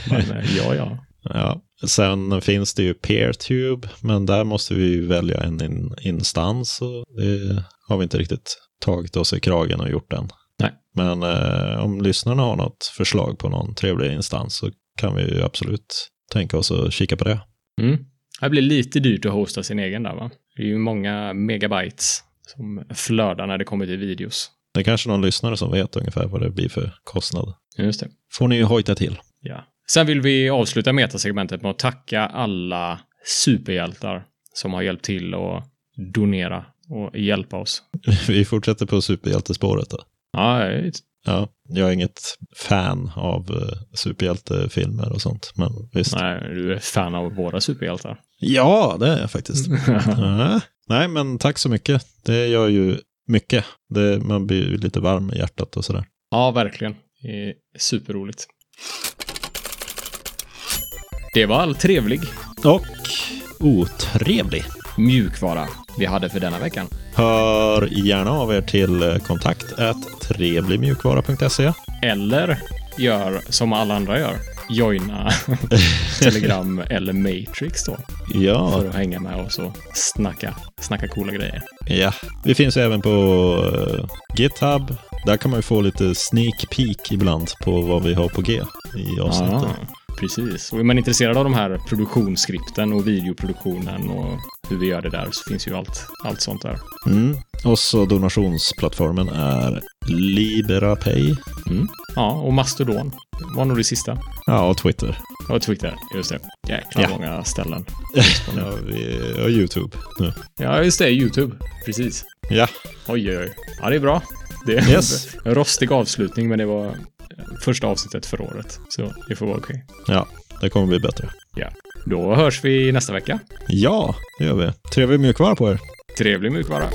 Men eh, ja, ja. Ja. Sen finns det ju PeerTube, men där måste vi välja en in instans och det har vi inte riktigt tagit oss i kragen och gjort än. Nej. Men eh, om lyssnarna har något förslag på någon trevlig instans så kan vi ju absolut tänka oss att kika på det. Mm. Det blir lite dyrt att hosta sin egen där, va? Det är ju många megabytes som flödar när det kommer till videos. Det är kanske någon lyssnare som vet ungefär vad det blir för kostnad. Just det. Får ni ju hojta till. Ja. Sen vill vi avsluta metasegmentet med att tacka alla superhjältar som har hjälpt till att donera och hjälpa oss. Vi fortsätter på superhjältespåret då. Ja, Ja, jag är inget fan av eh, superhjältefilmer och sånt, men visst. nej, du är fan av våra superhjältar. Ja, det är jag faktiskt. Ja. Nej, men tack så mycket. Det gör ju mycket. Det, man blir ju lite varm i hjärtat och sådär. Ja, verkligen. Det är superroligt. Det var all trevlig Och otrevlig. mjukvara vi hade för denna veckan. Hör gärna av er till kontakt trevligmjukvara.se. Eller gör som alla andra gör. Joina Telegram eller Matrix då. Ja, För att hänga med oss och snacka, snacka coola grejer. ja, vi finns även på eh, GitHub. Där kan man ju få lite sneak peek ibland på vad vi har på G i avsnitten. Ah, precis. Och är man intresserad av de här produktionsskripten och videoproduktionen och hur vi gör det där så finns ju allt, allt sånt där. Mm. Och så donationsplattformen är LiberaPay. Ja, och Mastodon var nog det sista. Ja, och Twitter. Och Twitter, just det. Jäklar Ja. många ställen. Ja, vi, och YouTube nu. Ja, just det. YouTube. Precis. Ja, Oj, oj, oj. Ja, det är bra. Det är Yes. en rostig avslutning, men det var första avsnittet för året. Så det får vara okej. ja, det kommer bli bättre. Då hörs vi nästa vecka. Ja, det gör vi. Trevlig mjukvara på er. Trevlig mjukvara.